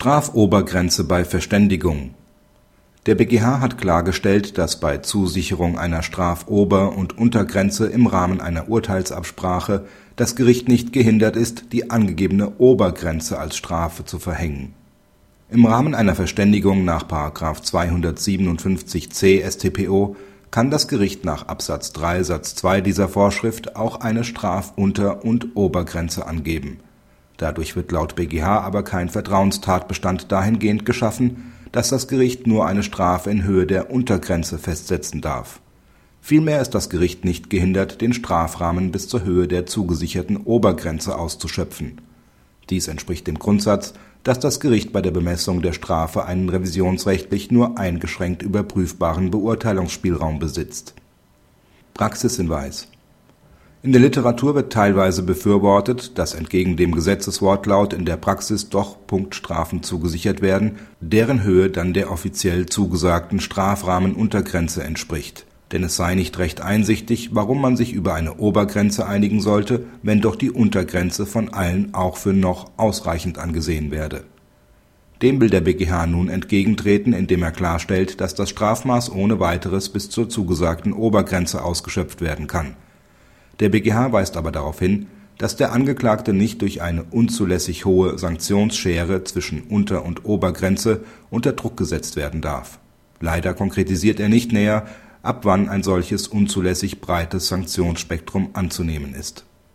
Strafobergrenze bei Verständigung Der BgH hat klargestellt, dass bei Zusicherung einer Strafober und Untergrenze im Rahmen einer Urteilsabsprache das Gericht nicht gehindert ist, die angegebene Obergrenze als Strafe zu verhängen. Im Rahmen einer Verständigung nach § 257c StPO kann das Gericht nach Absatz 3 Satz 2 dieser Vorschrift auch eine Strafunter und Obergrenze angeben. Dadurch wird laut BgH aber kein Vertrauenstatbestand dahingehend geschaffen, dass das Gericht nur eine Strafe in Höhe der Untergrenze festsetzen darf. Vielmehr ist das Gericht nicht gehindert, den Strafrahmen bis zur Höhe der zugesicherten Obergrenze auszuschöpfen. Dies entspricht dem Grundsatz, dass das Gericht bei der Bemessung der Strafe einen revisionsrechtlich nur eingeschränkt überprüfbaren Beurteilungsspielraum besitzt. Praxishinweis in der Literatur wird teilweise befürwortet, dass entgegen dem Gesetzeswortlaut in der Praxis doch Punktstrafen zugesichert werden, deren Höhe dann der offiziell zugesagten Strafrahmenuntergrenze entspricht. Denn es sei nicht recht einsichtig, warum man sich über eine Obergrenze einigen sollte, wenn doch die Untergrenze von allen auch für noch ausreichend angesehen werde. Dem will der BgH nun entgegentreten, indem er klarstellt, dass das Strafmaß ohne weiteres bis zur zugesagten Obergrenze ausgeschöpft werden kann der BgH weist aber darauf hin, dass der Angeklagte nicht durch eine unzulässig hohe Sanktionsschere zwischen Unter und Obergrenze unter Druck gesetzt werden darf. Leider konkretisiert er nicht näher, ab wann ein solches unzulässig breites Sanktionsspektrum anzunehmen ist